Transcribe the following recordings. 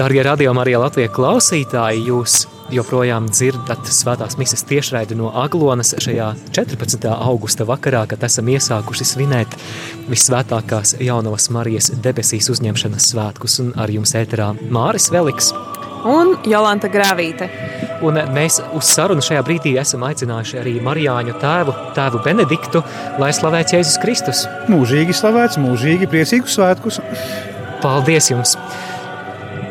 Darbie radījumi arī Latvijas klausītāji, jūs joprojām dzirdat svētās misijas tiešraidi no Aglonas šajā 14. augusta vakarā, kad esam iesākuši svinēt visvētākās jaunavas Marijas debesīs uzņemšanas svētkus. Un ar jums ēterā Māris Veliks un Jolanta Grāvīte. Un mēs uz sarunu šajā brīdī esam aicinājuši arī Marijāņu tēvu, tēvu Benediktu, lai slavēts Jēzus Kristus. Mūžīgi slavēts, mūžīgi priecīgus svētkus. Paldies jums!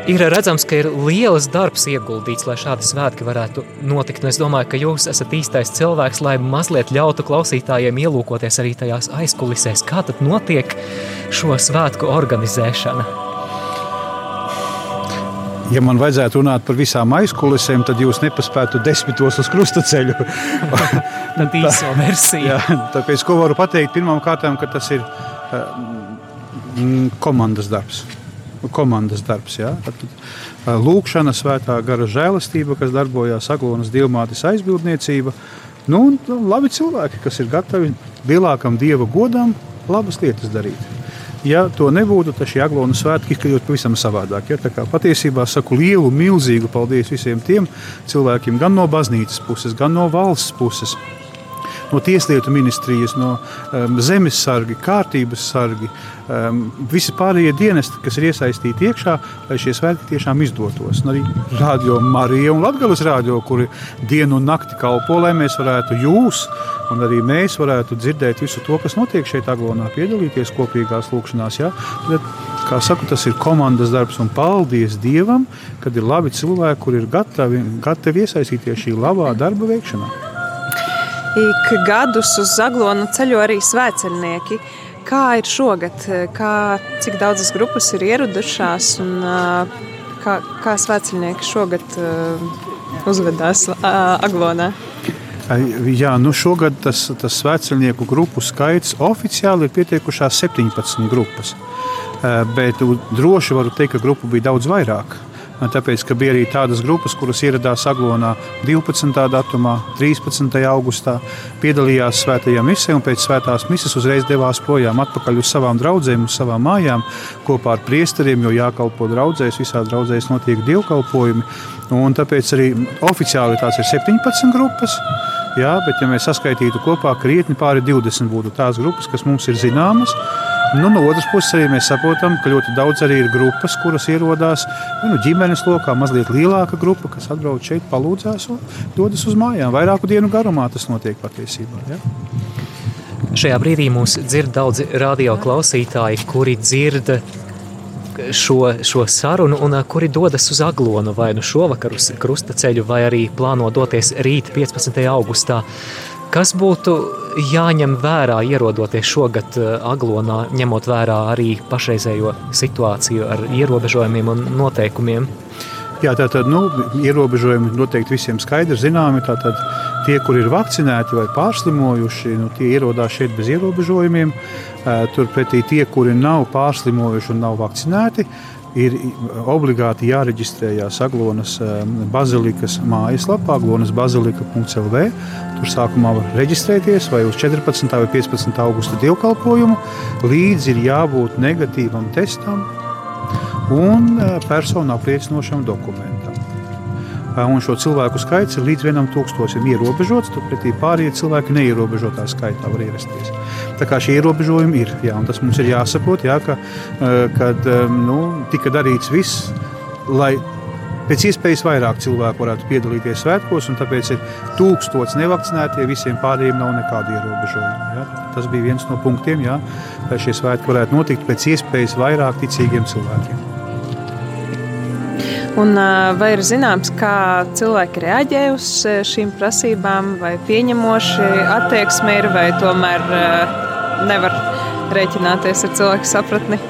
Ir redzams, ka ir liels darbs ieguldīts, lai šādi svētki varētu notikt. Es domāju, ka jūs esat īstais cilvēks, lai mazliet ļautu klausītājiem ielūkoties arī tajās aizkulisēs, kā tad notiek šo svētku organizēšana. Ja man vajadzētu runāt par visām aizkulisēm, tad jūs nepaspētu desmitos uz krustaceļu. tad īso versiju. Jā, tāpēc, ko varu pateikt, pirmām kārtām, ka tas ir uh, komandas darbs komandas darbs. Ja? Lūkšana, svētā gara žēlastība, kas darbojās Aglonas dievmātes aizbildniecība. Nu, un nu, labi cilvēki, kas ir gatavi lielākam dieva godam, labas lietas darīt. Ja to nebūtu, tad šī aglona svētki kļūtu pavisam savādāk. Ja? Patiesībā saku lielu, milzīgu paldies visiem tiem cilvēkiem, gan no baznīcas puses, gan no valsts puses, no Tieslietu ministrijas, no um, zemes sargi, kārtības sargi, um, visi pārējie dienesti, kas ir iesaistīti iekšā, lai šie svētki tiešām izdotos. Un arī Rādio Marija un Latgales rādio, kuri dienu un nakti kalpo, lai mēs varētu jūs un arī mēs varētu dzirdēt visu to, kas notiek šeit Aglonā, piedalīties kopīgās lūkšanās. Ja? Tad, kā saku, tas ir komandas darbs un paldies Dievam, kad ir labi cilvēki, kur ir gatavi, gatavi iesaistīties šī labā darba veikšanā. Ik gadus uz Zaglonu ceļo arī svētceļnieki. Kā ir šogad? Kā, cik daudzas grupas ir ieradušās un kā, kā svētceļnieki šogad uzvedās Aglonā? Jā, nu šogad tas, tas svētceļnieku grupu skaits oficiāli ir pietiekušās 17 grupas. Bet droši varu teikt, ka grupu bija daudz vairāk. Tāpēc, ka bija arī tādas grupas, kuras ieradās Aglonā 12. datumā, 13. augustā, piedalījās svētajā misē un pēc svētās mises uzreiz devās projām atpakaļ uz savām draudzēm, uz savām mājām kopā ar priesteriem, jo jākalpo draudzēs, visā draudzēs notiek dievkalpojumi. Un tāpēc arī oficiāli tās ir 17 grupas. Jā, bet, ja mēs saskaitītu kopā, krietni pāri 20 būtu tās grupas, kas mums ir zināmas. Nu, no otras puses, arī mēs saprotam, ka ļoti daudz arī ir grupas, kuras ierodās nu, ģimenes lokā, mazliet lielāka grupa, kas atbrauc šeit, palūdzās un dodas uz mājām. Vairāku dienu garumā tas notiek patiesībā. Ja? Šajā brīdī mūs dzird daudzi radio klausītāji, kuri dzird šo, šo sarunu un kuri dodas uz Aglonu vai nu šovakar uz krustaceļu vai arī plāno doties rīt 15. augustā. Kas būtu jāņem vērā, ierodoties šogad eh, Aglonā, ņemot vērā arī pašreizējo situāciju ar ierobežojumiem un noteikumiem? Jā, tātad nu, ierobežojumi noteikti visiem skaidri zināmi. Tātad tie, kur ir vakcinēti vai pārslimojuši, nu, tie ierodās šeit bez ierobežojumiem. Turpretī tie, kuri nav pārslimojuši un nav vakcinēti, ir obligāti jāreģistrējās Aglonas bazilikas mājaslapā, aglonas bazilika.lv. Tur sākumā var reģistrēties vai uz 14. vai 15. augusta dievkalpojumu. Līdzi ir jābūt negatīvam testam un personu apliecinošam dokumentam. Un šo cilvēku skaits ir līdz vienam tūkstošam ierobežots, turpretī pārējie cilvēki neierobežotā skaitā var ierasties. Tā kā šie ierobežojumi ir, jā, un tas mums ir jāsaprot, jā, ka kad, nu, tika darīts viss, lai pēc iespējas vairāk cilvēku varētu piedalīties svētkos, un tāpēc ir tūkstots nevakcinētie, visiem pārējiem nav nekādu ierobežojumu. Ja? Tas bija viens no punktiem, ja? lai šie svētki varētu notikt pēc iespējas vairāk ticīgiem cilvēkiem. Un, vai ir zināms, kā cilvēki reaģē uz šīm prasībām, vai pieņemoši attieksme ir, vai tomēr nevar rēķināties ar cilvēku sapratni?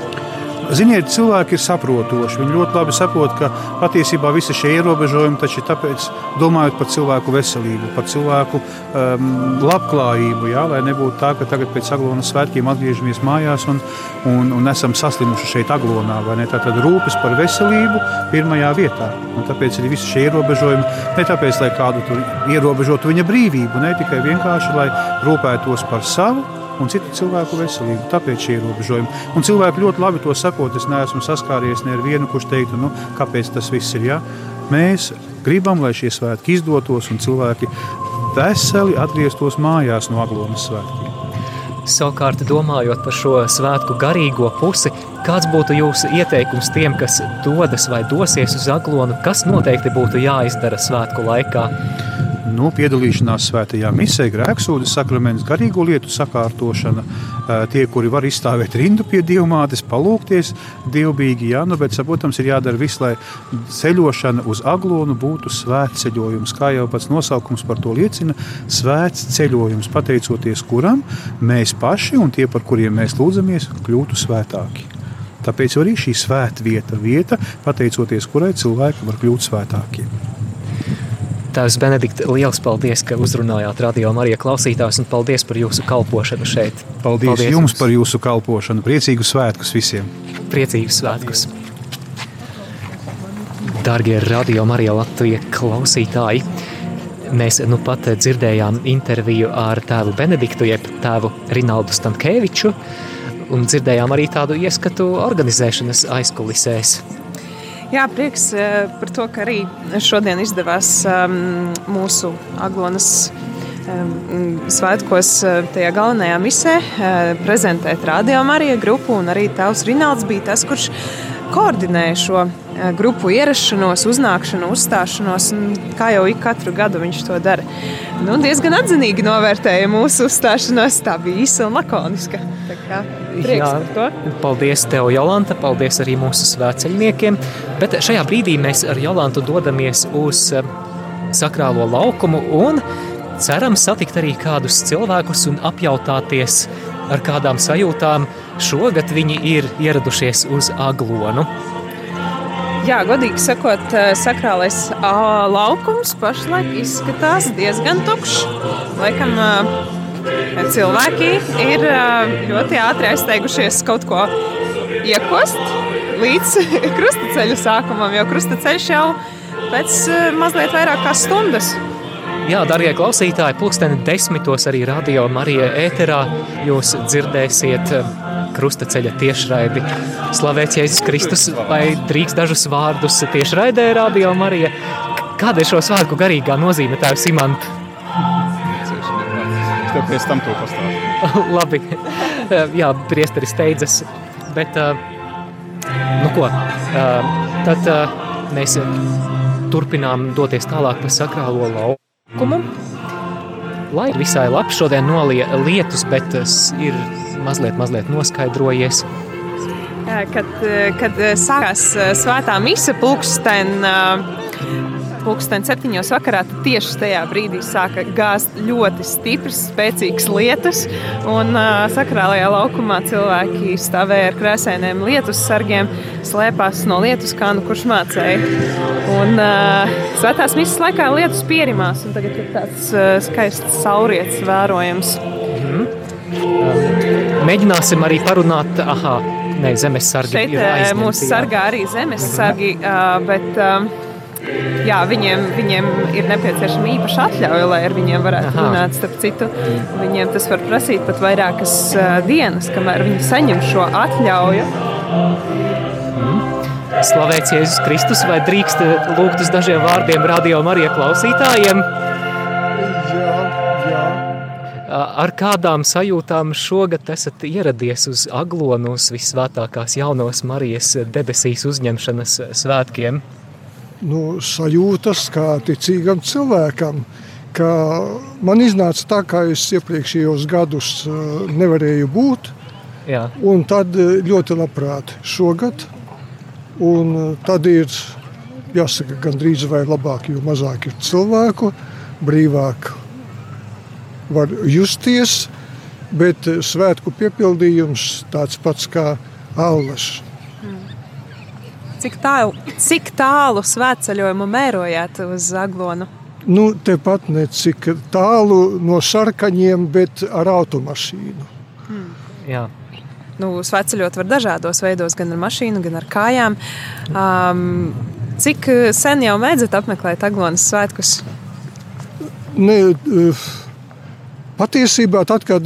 Ziniet, cilvēki ir saprotoši. Viņi ļoti labi saprot, ka patiesībā visi šie ierobežojumi taču ir tāpēc, domājot par cilvēku veselību, par cilvēku um, labklājību. Jā, lai nebūtu tā, ka tagad pēc aglonas svētkiem atgriežamies mājās un, un, un esam saslimuši šeit aglonā. Tad rūpes par veselību pirmajā vietā. Un tāpēc arī visi šie ierobežojumi ne tāpēc, lai kādu ierobežotu viņa brīvību, ne tikai vienkārši, lai rūpētos par savu un citu cilvēku veselību. Tāpēc šie ierobežojumi. Un cilvēki ļoti labi to sakot. Es neesmu saskāries ne ar vienu, kurš teiktu, nu, kāpēc tas viss ir. Ja? Mēs gribam, lai šie svētki izdotos un cilvēki veseli atgrieztos mājās no Aglonas svētkiem. Savukārt, domājot par šo svētku garīgo pusi, kāds būtu jūsu ieteikums tiem, kas dodas vai dosies uz aglonu, kas noteikti būtu jāizdara svētku laikā? Nu, piedalīšanās svētajā misē, grēksūdas sakraments, garīgo lietu sakārtošana, tie, kuri var izstāvēt rindu pie dievmātes, palūkties dievbīgi, jā, nu, bet, protams, ir jādara viss, lai ceļošana uz aglonu būtu svēts ceļojums. Kā jau pats nosaukums par to liecina, svēts ceļojums, pateicoties kuram mēs paši un tie, par kuriem mēs lūdzamies, kļūtu svētāki. Tāpēc arī šī svēta vieta, vieta, pateicoties kurai cilvēki var kļūt svētākiem. Tēvs Benedikts, liels paldies, ka uzrunājāt radio Marija klausītājus un paldies par jūsu kalpošanu šeit. Paldies, paldies jums par jūsu kalpošanu. Priecīgus svētkus visiem! Priecīgus svētkus! Dārgie radio Marija Latvija klausītāji! Mēs nu pat dzirdējām interviju ar tēvu Benediktu, jeb tēvu Rinaldu Stankēviču, un dzirdējām arī tādu ieskatu organizēšanas aizkulisēs. Jā, prieks eh, par to, ka arī šodien izdevās ehm, mūsu Aglonas ehm, svētkos eh, tajā galvenajā misē eh, prezentēt Radio Marija grupu, un arī tavs Rinalds bija tas, kurš koordinēja šo grupu ierašanos, uznākšanu, uzstāšanos, un kā jau ik katru gadu viņš to dara. Nu, diezgan atzinīgi novērtēja mūsu uzstāšanos, tā bija īsa un lakoniska. Jā, paldies tev, Jolanta, paldies arī mūsu svētceļniekiem. Bet šajā brīdī mēs ar Jolantu dodamies uz eh, sakrālo laukumu un ceram satikt arī kādus cilvēkus un apjautāties ar kādām sajūtām. Šogad viņi ir ieradušies uz Aglonu. Jā, godīgi sakot, eh, sakrālais laukums pašlaik izskatās diezgan tukšs. Laikam, cilvēki ir ļoti ātri aizteigušies kaut ko iekost līdz krustaceļa sākumam, jo krustaceļš jau pēc mazliet vairāk kā stundas. Jā, darbie klausītāji, pulksteni desmitos arī radio Marija ēterā jūs dzirdēsiet krustaceļa tiešraidi. Slavēts Jēzus Kristus, vai drīkst dažus vārdus tiešraidē radio Marija? Kāda ir šo svētku garīgā nozīme tev pēc tam to pastāstīšu. Labi, jā, priesteris steidzas. Bet, nu ko, tad mēs turpinām doties tālāk pa sakrālo laukumu. Lai visai labi šodien nolija lietus, bet ir mazliet, mazliet noskaidrojies. Kad, kad sākās svētā mise pulksten pulksten septiņos vakarā, tad tieši tajā brīdī sāka gāzt ļoti stiprs, spēcīgs lietus. Un sakrālajā laukumā cilvēki stāvēja ar krēsēniem lietus sargiem, slēpās no lietus kānu, kurš mācēja. Un svētās misijas laikā lietus pierimās, un tagad ir tāds skaists sauriets vērojams. Mēģināsim arī parunāt, aha, ne, zemesargi Šeit ir mūsu sargā arī zemesargi, mm -hmm. bet... Uh, jā, viņiem, viņiem ir nepieciešama īpaša atļauja, lai ar viņiem varētu Aha. runāt. Starp citu, viņiem tas var prasīt pat vairākas dienas, kamēr viņi saņem šo atļauju. Mm. Slavēts Jēzus Kristus, vai drīkst lūgt uz dažiem vārdiem radio Marija klausītājiem? Ar kādām sajūtām šogad esat ieradies uz Aglonu, uz visvētākās jaunās Marijas debesīs uzņemšanas svētkiem? nu, sajūtas kā ticīgam cilvēkam. Ka man iznāca tā, kā es iepriekšējos gadus nevarēju būt. Jā. Un tad ļoti labprāt šogad. Un tad ir jāsaka, gandrīz vai labāk, jo mazāk ir cilvēku, brīvāk var justies. Bet svētku piepildījums tāds pats kā allaša. Cik tālu, cik tālu svētceļojumu mērojāt uz Zaglonu? Nu, tepat ne cik tālu no sarkaņiem, bet ar automašīnu. Hmm. Jā. Nu, svētceļot var dažādos veidos, gan ar mašīnu, gan ar kājām. Um, cik sen jau mēdzat apmeklēt Aglonas svētkus? Ne, patiesībā, tad, kad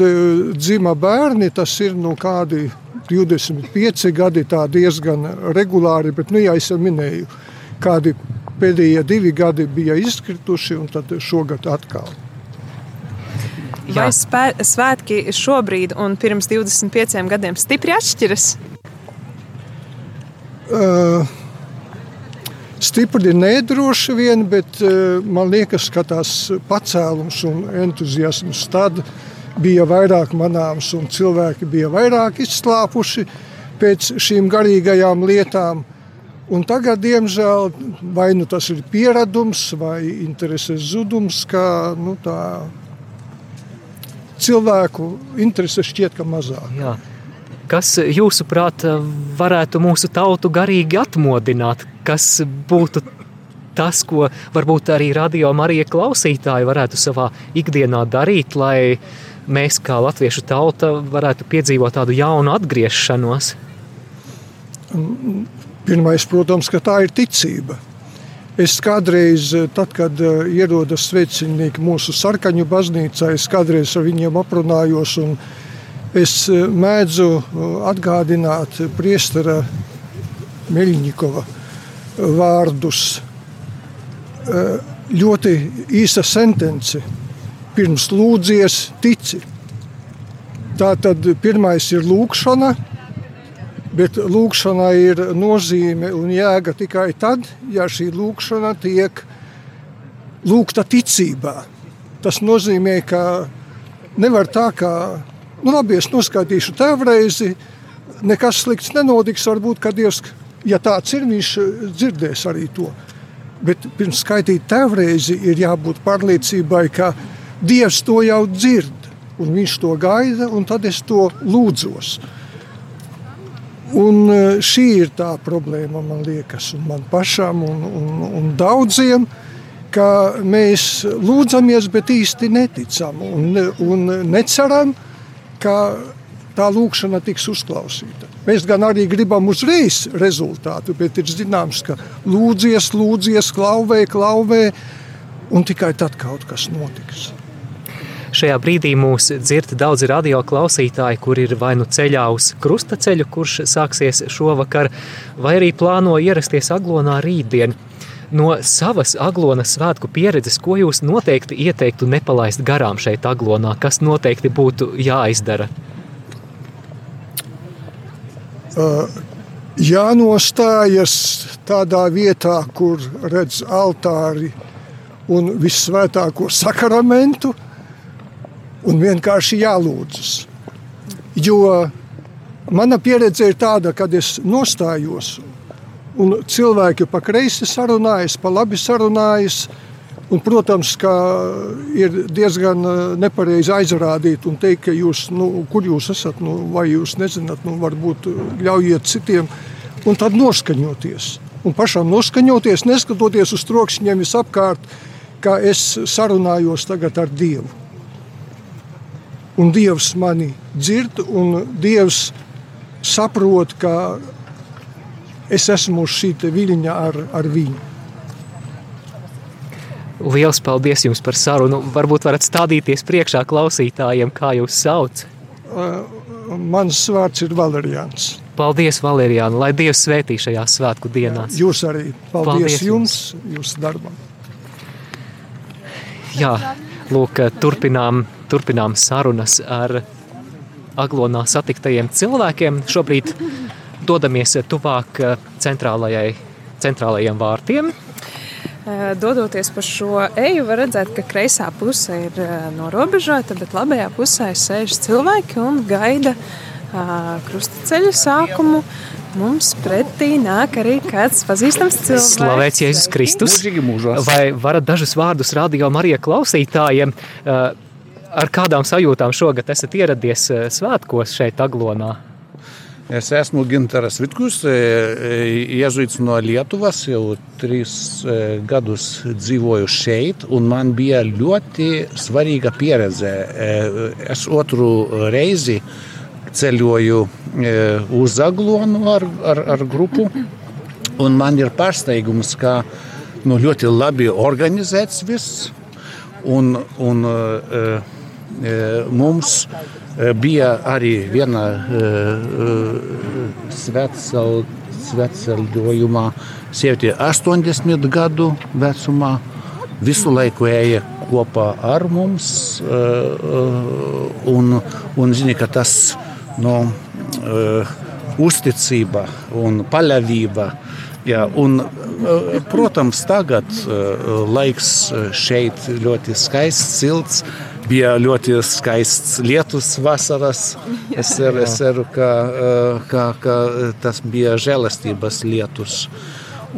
dzima bērni, tas ir nu, kādi 25 gadi, tā diezgan regulāri, bet, nu, jā, es jau minēju, kādi pēdējie divi gadi bija izkrituši, un tad šogad atkal. Vai spē, svētki šobrīd un pirms 25 gadiem stipri atšķiras? Uh, stipri nedroši vien, bet uh, man liekas, ka tās pacēlums un entuziasms tad bija vairāk manāms un cilvēki bija vairāk izslāpuši pēc šīm garīgajām lietām. Un tagad, diemžēl, vai nu tas ir pieredums vai intereses zudums, kā nu, tā cilvēku interese šķiet, ka mazāk. Jā. Kas, jūsuprāt, varētu mūsu tautu garīgi atmodināt? Kas būtu tas, ko varbūt arī radio Marija klausītāji varētu savā ikdienā darīt, lai mēs kā latviešu tauta varētu piedzīvot tādu jaunu atgriešanos? Pirmais, protams, ka tā ir ticība. Es kādreiz, eh, tad, kad eh, ierodas sveicinieki mūsu sarkaņu baznīcā, es kādreiz ar viņiem aprunājos. Es eh, mēdzu atgādināt priestera Meļņikova vārdus. Ļoti īsa sentence. Pirms lūdzies, tici. Tā tad pirmais ir lūkšana, Bet lūkšana ir nozīme un jēga tikai tad, ja šī lūkšana tiek lūgta ticībā. Tas nozīmē, ka nevar tā, ka, nu labi, es noskaitīšu tēvreizi, nekas slikts nenotiks, varbūt, ka Dievs, ja tāds ir, viņš dzirdēs arī to. Bet pirms skaitīt tēvreizi ir jābūt pārliecībai, ka Dievs to jau dzird, un viņš to gaida, un tad es to lūdzos. Un e, šī ir tā problēma, man liekas, un man pašam, un, un, un daudziem, ka mēs lūdzamies, bet īsti neticam un, un neceram, ka tā lūkšana tiks uzklausīta. Mēs gan arī gribam uzreiz rezultātu, bet ir zināms, ka lūdzies, lūdzies, klauvē, klauvē, un tikai tad kaut kas notiks. Šajā brīdī mūs dzird daudzi radio klausītāji, kur ir vai nu ceļā uz krustaceļu, kurš sāksies šovakar, vai arī plāno ierasties Aglonā rītdien. No savas Aglonas svētku pieredzes, ko jūs noteikti ieteiktu nepalaist garām šeit Aglonā, kas noteikti būtu jāizdara? Uh, jānostājas tādā vietā, kur redz altāri un visvētāko sakramentu, un vienkārši jālūdzas. Jo mana pieredze ir tāda, kad es nostājos, un cilvēki pa kreisi sarunājas, pa labi sarunājas. Un, protams, ka ir diezgan eh, nepareizi aizrādīt un teikt, ka jūs, nu, kur jūs esat, nu, vai jūs nezināt, nu, varbūt ļaujiet citiem, un tad noskaņoties. Un pašam noskaņoties, neskatoties uz trokšņiem visapkārt, kā es sarunājos tagad ar Dievu un Dievs mani dzird, un Dievs saprot, ka es esmu uz šī viļņa ar, ar viņu. Lielas paldies jums par sarunu. Varbūt varat stādīties priekšā klausītājiem, kā jūs sauc. Uh, mans vārds ir Valerians. Paldies, Valeriāna, lai Dievs svētī šajā svētku dienās. Jūs arī. Paldies, paldies jums, jūsu darbam. Jā, lūk, turpinām turpinām sarunas ar Aglonā satiktajiem cilvēkiem. Šobrīd dodamies tuvāk centrālajai, centrālajiem vārtiem. Dodoties pa šo eju, var redzēt, ka kreisā puse ir norobežota, bet labajā pusē sēž cilvēki un gaida krustaceļa sākumu. Mums pretī nāk arī kāds pazīstams cilvēks. Slavēts Jēzus Kristus. Vai varat dažus vārdus radio Marija klausītājiem Ar kādām sajūtām šogad esat ieradies eh, svētkos šeit, Aglonā? Es esmu Ginteras Vitkus, eh, eh, jēzuits no Lietuvas, jau trīs gadus dzīvoju šeit, un man bija ļoti svarīga pieredze. Es otru reizi ceļoju uz Aglonu ar, ar, ar grupu, un man ir pārsteigums, ka nu, ļoti labi organizēts viss. Un, un, mums bija arī viena svētceļojumā sieviete 80 gadu vecumā. Visu laiku ēja kopā ar mums, un, un zini, ka tas no, uh, uzticība un paļāvība. Jā, un, protams, tagad laiks šeit ļoti skaists, silts. Bija ļoti skaists lietus vasaras. Es ceru, es ceru ka, ka, ka tas bija žēlastības lietus.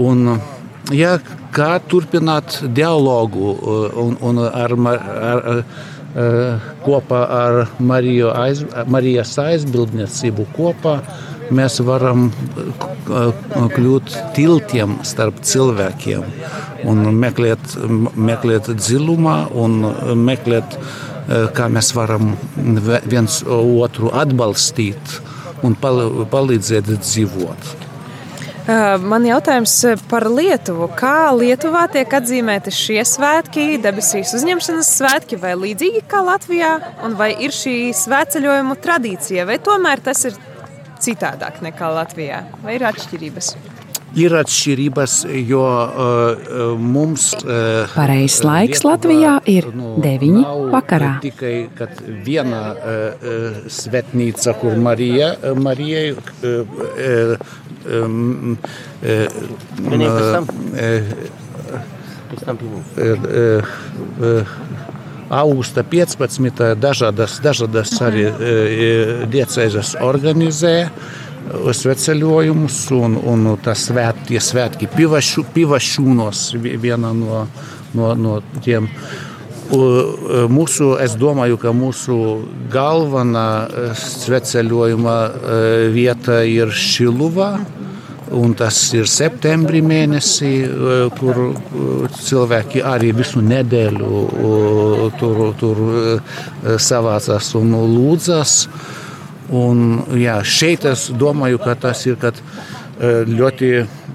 Un, ja, kā turpināt dialogu un, un ar, ar, ar, kopā ar Mariju aiz, Marijas aizbildniecību kopā mēs varam kļūt tiltiem starp cilvēkiem un meklēt, meklēt dziļumā un meklēt, kā mēs varam viens otru atbalstīt un palīdzēt dzīvot. Man jautājums par Lietuvu. Kā Lietuvā tiek atzīmēti šie svētki, debesīs uzņemšanas svētki, vai līdzīgi kā Latvijā? Un vai ir šī svētceļojumu tradīcija, vai tomēr tas ir citādāk nekā Latvijā? Vai ir atšķirības? Ir atšķirības, jo uh, mums. Uh, Pareizais laiks Latvijā ir nu, 9. vakarā. Tikai viena uh, svetnīca, kur Marija, Marijai. Uh, um, uh, augusta 15. dažādas, dažādas arī diecēzes organizē sveceļojumus, un, un tas svēt, tie svētki pivašu, pivašūnos viena no, no, no tiem. Mūsu, es domāju, ka mūsu galvenā sveceļojuma vieta ir Šiluva. Un tas ir septembrī mēnesī, kur cilvēki arī visu nedēļu tur, tur savācās un lūdzas. Un, jā, šeit es domāju, ka tas ir ļoti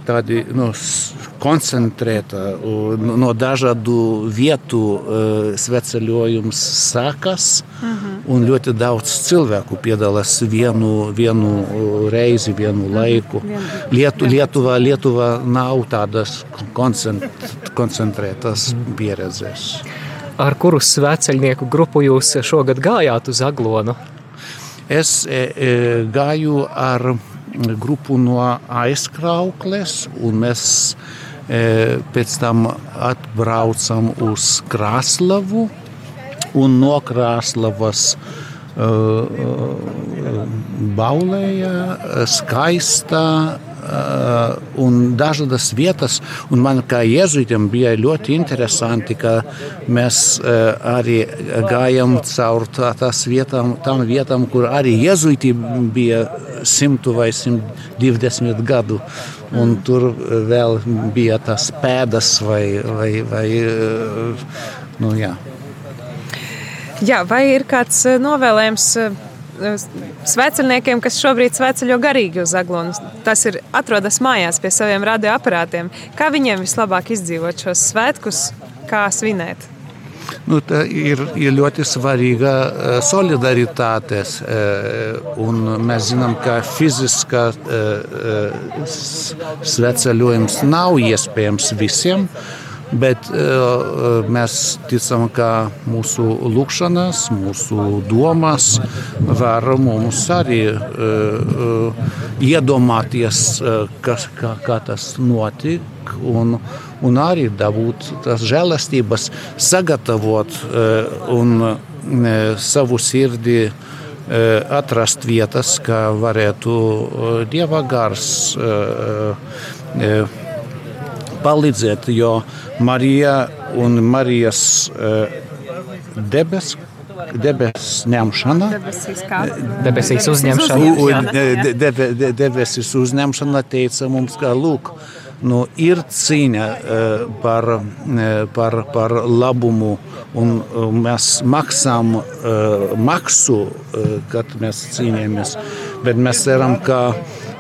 tādi, nu, koncentrēta no dažādu vietu sveceļojums sākas. Uh -huh. Un ļoti daudz cilvēku piedalās vienu, vienu reizi, vienu laiku. Lietu, Lietuva, Lietuva nav tādas koncentrētas pieredzes. Ar kuru sveceļnieku grupu jūs šogad gājāt uz Aglonu? Es e, e, gāju ar grupu no aizkraukles, un mēs E, pēc tam atbraucam uz Krāslavu un no Krāslavas e, e, baulēja skaista un dažādas vietas. Un man kā jēzuitam bija ļoti interesanti, ka mēs arī gājām caur tā, tās vietām, tām vietām, kur arī jēzuiti bija simtu vai simt divdesmit gadu. Un tur vēl bija tas pēdas vai, vai, vai nu, jā. Jā, vai ir kāds novēlējums sveceļniekiem, kas šobrīd sveceļo garīgi uz aglonu. Tas ir atrodas mājās pie saviem radioaparātiem. Kā viņiem vislabāk izdzīvot šos svētkus, kā svinēt? Nu, ir, ir ļoti svarīga eh, solidaritāte. Eh, mēs zinām, ka fiziskā eh, sveceļojums nav iespējams visiem. Bet uh, mēs ticam, ka mūsu lūkšanas, mūsu domas var mums arī uh, iedomāties, uh, kas, kā, kā tas notika, un, arī dabūt tās žēlastības, sagatavot uh, un uh, savu sirdi atrast vietas, kā varētu dieva gars palīdzēt, jo Marija un Marijas debes debesis ņemšana, debesīs uzņemšana, debe, de, debesis uzņemšana teica mums, ka lūk, nu, ir cīņa par, par, par labumu, un mēs maksām maksu, kad mēs cīnāmies, bet mēs ceram, ka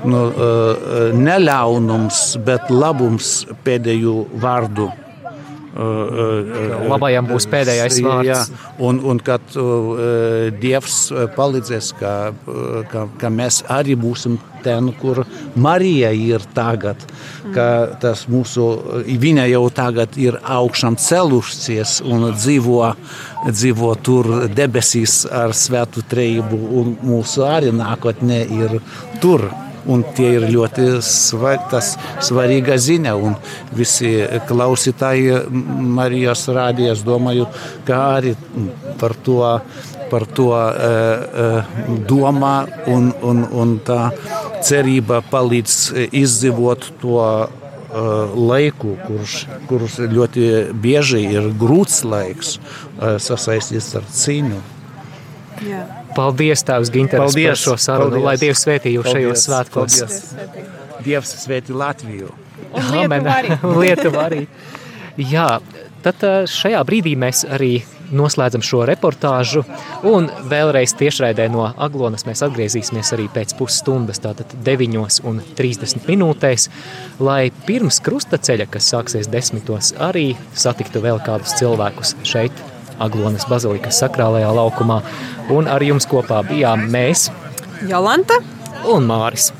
nu, e, e, neļaunums, bet labums pēdējo vārdu Labajam būs pēdējais vārds. Jā, un, un kad uh, Dievs palīdzēs, ka, ka, ka mēs arī būsim ten, kur Marija ir tagad, ka tas mūsu, viņa jau tagad ir augšām celušies un dzīvo, dzīvo tur debesīs ar svētu trejību, un mūsu arī nākotnē ir tur. Un tie ir ļoti svar, svarīga ziņa. Un visi klausītāji Marijas rādījās, domāju, kā arī par to, par to uh, domā un, un, un tā cerība palīdz izdzīvot to uh, laiku, kurš, kurš ļoti bieži ir grūts laiks, uh, sasaistīts ar cīņu. Jā. Paldies, Tēvs Ginteris, paldies, par šo sarunu. Paldies. Lai Dievs svētī jūs šajos svētkos. Dievs svētī Latviju. Un Lietuva arī. Lietuva arī. Jā, tad šajā brīdī mēs arī noslēdzam šo reportāžu. Un vēlreiz tiešraidē no Aglonas mēs atgriezīsimies arī pēc pusstundas, tātad 9,30 minūtēs, lai pirms krustaceļa, kas sāksies desmitos, arī satiktu vēl kādus cilvēkus šeit Aglonas bazilikas sakrālajā laukumā. Un ar jums kopā bijām mēs, Jolanta un Māris.